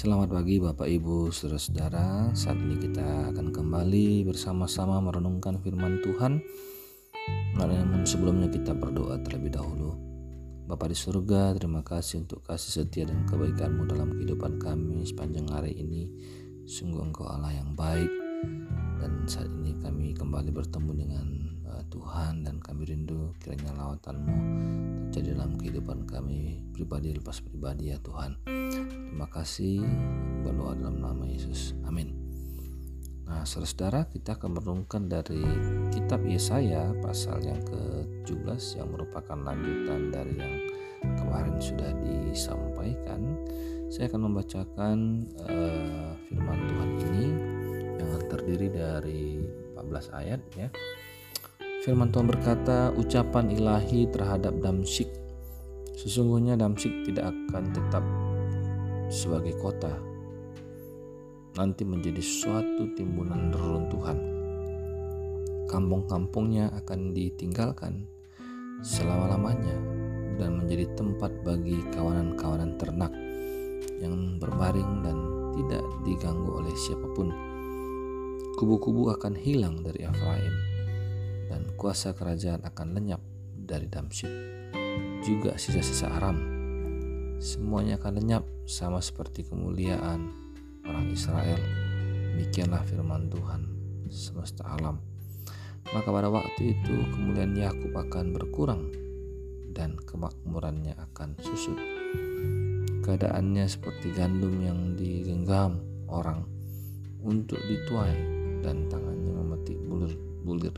Selamat pagi Bapak Ibu Saudara-saudara. Saat ini kita akan kembali bersama-sama merenungkan firman Tuhan. Namun sebelumnya kita berdoa terlebih dahulu. Bapak di surga terima kasih untuk kasih setia dan kebaikanmu dalam kehidupan kami sepanjang hari ini. Sungguh engkau Allah yang baik. Dan saat ini kami kembali bertemu dengan uh, Tuhan dan kami rindu kiranya lawatanmu terjadi dalam kehidupan kami pribadi lepas pribadi ya Tuhan Terima kasih berdoa dalam nama Yesus. Amin. Nah, saudara-saudara, kita akan merenungkan dari kitab Yesaya pasal yang ke-17 yang merupakan lanjutan dari yang kemarin sudah disampaikan. Saya akan membacakan uh, firman Tuhan ini yang terdiri dari 14 ayat ya. Firman Tuhan berkata, ucapan ilahi terhadap Damsik. Sesungguhnya Damsik tidak akan tetap sebagai kota nanti menjadi suatu timbunan reruntuhan. Kampung-kampungnya akan ditinggalkan selama-lamanya dan menjadi tempat bagi kawanan-kawanan ternak yang berbaring dan tidak diganggu oleh siapa pun. Kubu-kubu akan hilang dari Efraim dan kuasa kerajaan akan lenyap dari Damsyik. Juga sisa-sisa Aram semuanya akan lenyap sama seperti kemuliaan orang Israel. Demikianlah firman Tuhan semesta alam. Maka pada waktu itu kemuliaan Yakub akan berkurang dan kemakmurannya akan susut. Keadaannya seperti gandum yang digenggam orang untuk dituai dan tangannya memetik bulir-bulir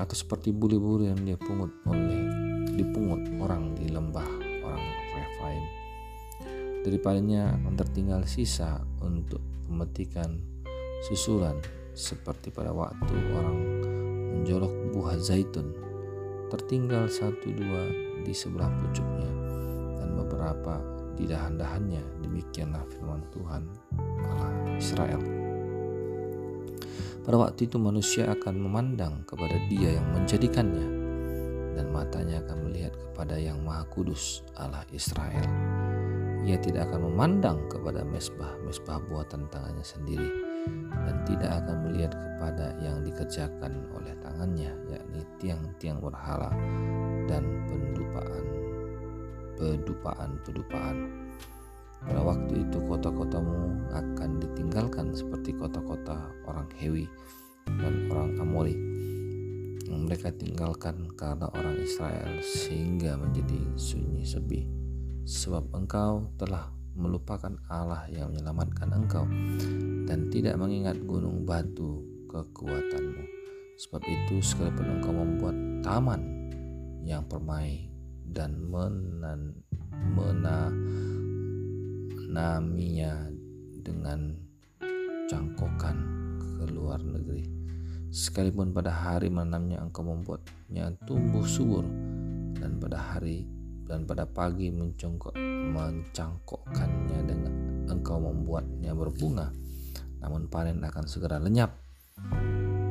atau seperti bulir-bulir yang dia pungut oleh dipungut orang di lembah. Daripadanya akan tertinggal sisa untuk pemetikan susulan seperti pada waktu orang menjolok buah zaitun. Tertinggal satu dua di sebelah pucuknya dan beberapa di dahan-dahannya. Demikianlah firman Tuhan Allah Israel. Pada waktu itu manusia akan memandang kepada dia yang menjadikannya dan matanya akan melihat kepada yang maha kudus Allah Israel. Ia tidak akan memandang kepada mesbah-mesbah buatan tangannya sendiri dan tidak akan melihat kepada yang dikerjakan oleh tangannya yakni tiang-tiang berhala dan pendupaan pedupaan-pedupaan. Pada waktu itu kota-kotamu akan ditinggalkan seperti kota-kota orang Hewi dan orang Amori yang mereka tinggalkan karena orang Israel sehingga menjadi sunyi sepi sebab engkau telah melupakan Allah yang menyelamatkan engkau dan tidak mengingat gunung batu kekuatanmu. Sebab itu sekalipun engkau membuat taman yang permai dan menan, menaminya dengan cangkokan ke luar negeri. Sekalipun pada hari menanamnya engkau membuatnya tumbuh subur dan pada hari dan pada pagi mencongkok mencangkokkannya dengan engkau membuatnya berbunga. Namun panen akan segera lenyap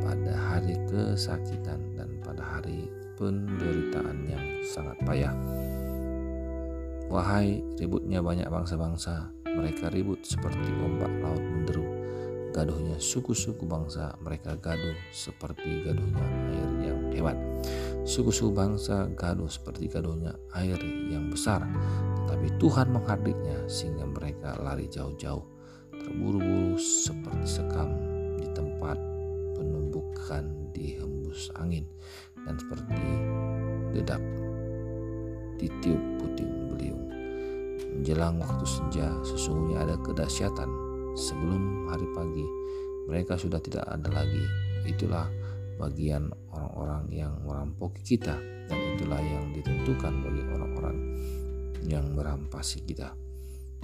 pada hari kesakitan dan pada hari penderitaan yang sangat payah. Wahai ributnya banyak bangsa-bangsa mereka ribut seperti ombak laut menderu gaduhnya suku-suku bangsa mereka gaduh seperti gaduhnya air yang hebat. Suku-suku bangsa gaduh seperti gaduhnya air yang besar tetapi Tuhan menghardiknya sehingga mereka lari jauh-jauh terburu-buru seperti sekam di tempat penumbukan dihembus angin dan seperti dedap ditiup puting beliung. Menjelang waktu senja sesungguhnya ada kedahsyatan sebelum hari pagi mereka sudah tidak ada lagi. Itulah bagian orang-orang yang merampoki kita dan itulah yang ditentukan bagi orang-orang yang merampasi kita.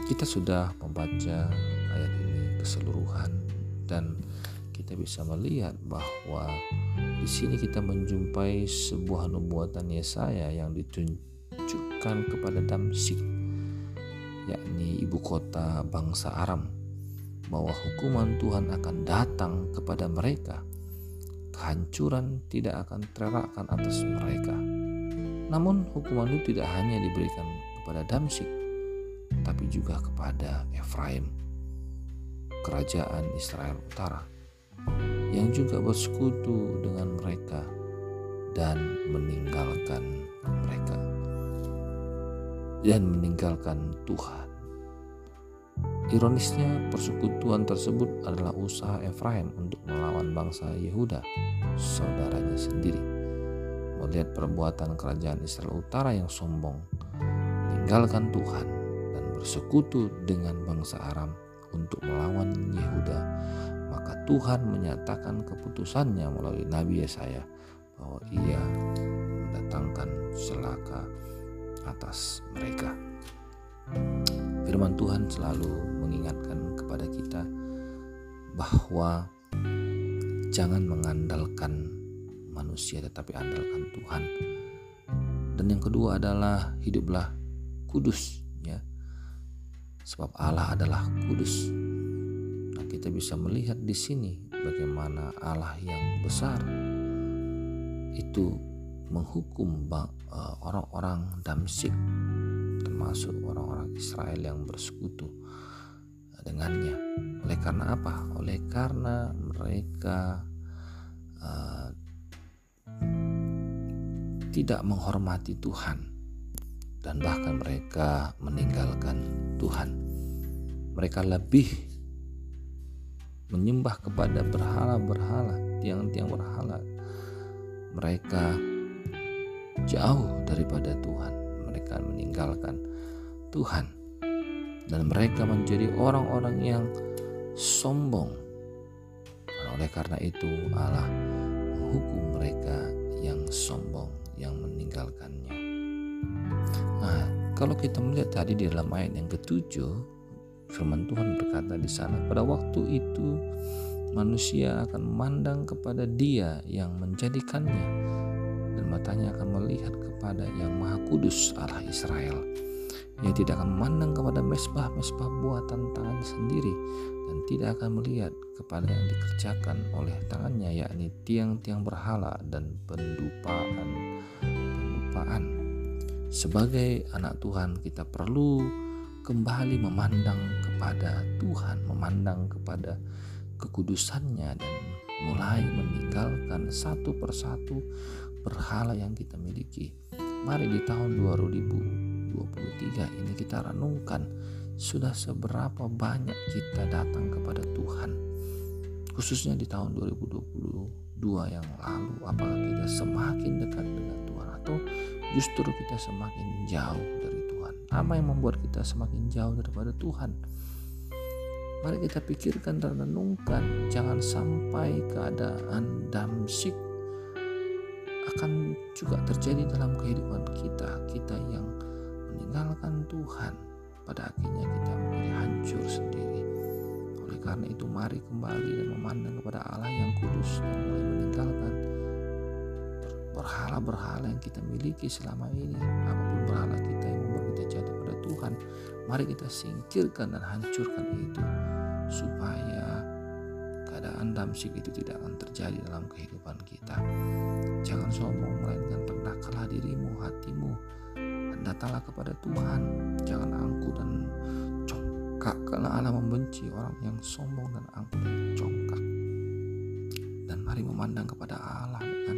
Kita sudah membaca ayat ini keseluruhan dan kita bisa melihat bahwa di sini kita menjumpai sebuah nubuatan Yesaya yang ditunjukkan kepada Damsik yakni ibu kota bangsa Aram bahwa hukuman Tuhan akan datang kepada mereka. Kehancuran tidak akan terelakkan atas mereka. Namun hukuman itu tidak hanya diberikan kepada Damsik, tapi juga kepada Efraim. kerajaan Israel Utara yang juga bersekutu dengan mereka dan meninggalkan mereka dan meninggalkan Tuhan. Ironisnya, persekutuan tersebut adalah usaha Efraim untuk melawan bangsa Yehuda, saudaranya sendiri. Melihat perbuatan kerajaan Israel Utara yang sombong, meninggalkan Tuhan, dan bersekutu dengan bangsa Aram untuk melawan Yehuda, maka Tuhan menyatakan keputusannya melalui Nabi Yesaya bahwa ia mendatangkan celaka atas mereka. Firman Tuhan selalu kepada kita bahwa jangan mengandalkan manusia tetapi andalkan Tuhan. Dan yang kedua adalah hiduplah kudus ya. Sebab Allah adalah kudus. Nah, kita bisa melihat di sini bagaimana Allah yang besar itu menghukum eh, orang-orang Damsik termasuk orang-orang Israel yang bersekutu dengannya. Oleh karena apa? Oleh karena mereka uh, tidak menghormati Tuhan dan bahkan mereka meninggalkan Tuhan. Mereka lebih menyembah kepada berhala-berhala, tiang-tiang berhala mereka jauh daripada Tuhan. Mereka meninggalkan Tuhan dan mereka menjadi orang-orang yang sombong. Dan oleh karena itu Allah menghukum mereka yang sombong yang meninggalkannya. Nah, kalau kita melihat tadi di dalam ayat yang ketujuh, firman Tuhan berkata di sana, pada waktu itu manusia akan memandang kepada dia yang menjadikannya dan matanya akan melihat kepada yang maha kudus Allah Israel ia tidak akan memandang kepada mesbah-mesbah buatan tangan sendiri dan tidak akan melihat kepada yang dikerjakan oleh tangannya yakni tiang-tiang berhala dan pendupaan pendupaan sebagai anak Tuhan kita perlu kembali memandang kepada Tuhan memandang kepada kekudusannya dan mulai meninggalkan satu persatu berhala yang kita miliki. Mari di tahun 2023 ini kita renungkan sudah seberapa banyak kita datang kepada Tuhan. Khususnya di tahun 2022 yang lalu apakah kita semakin dekat dengan Tuhan atau justru kita semakin jauh dari Tuhan? Apa yang membuat kita semakin jauh daripada Tuhan? Mari kita pikirkan dan renungkan, jangan sampai keadaan damsik akan juga terjadi dalam kehidupan kita. Kita yang meninggalkan Tuhan, pada akhirnya kita menjadi hancur sendiri. Oleh karena itu, mari kembali dan memandang kepada Allah yang kudus dan mulai meninggalkan berhala-berhala yang kita miliki selama ini. Apa pun berhala kita yang membuat kita jatuh pada Tuhan, mari kita singkirkan dan hancurkan itu supaya keadaan damsik itu tidak akan terjadi dalam kehidupan kita. Jangan sombong melainkan rendahkanlah dirimu, hatimu dan datanglah kepada Tuhan. Jangan angkuh dan congkak karena Allah membenci orang yang sombong dan angkuh dan congkak. Dan mari memandang kepada Allah dengan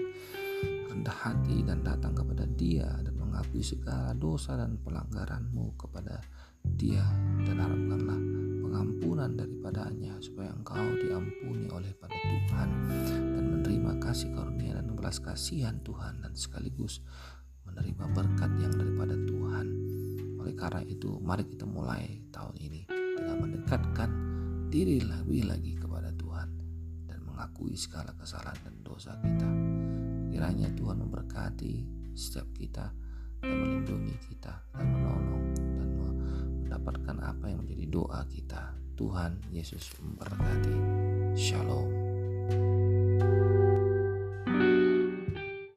rendah hati dan datang kepada Dia dan mengakui segala dosa dan pelanggaranmu kepada Dia dan harapkanlah pengampunan daripadanya supaya engkau diampuni oleh pada Tuhan dan menerima kasih karunia dan belas kasihan Tuhan dan sekaligus menerima berkat yang daripada Tuhan. Oleh karena itu, mari kita mulai tahun ini dengan mendekatkan diri lebih lagi kepada Tuhan dan mengakui segala kesalahan dan dosa kita. Kiranya Tuhan memberkati setiap kita dan melindungi kita dan menolong mendapatkan apa yang menjadi doa kita. Tuhan Yesus memberkati. Shalom.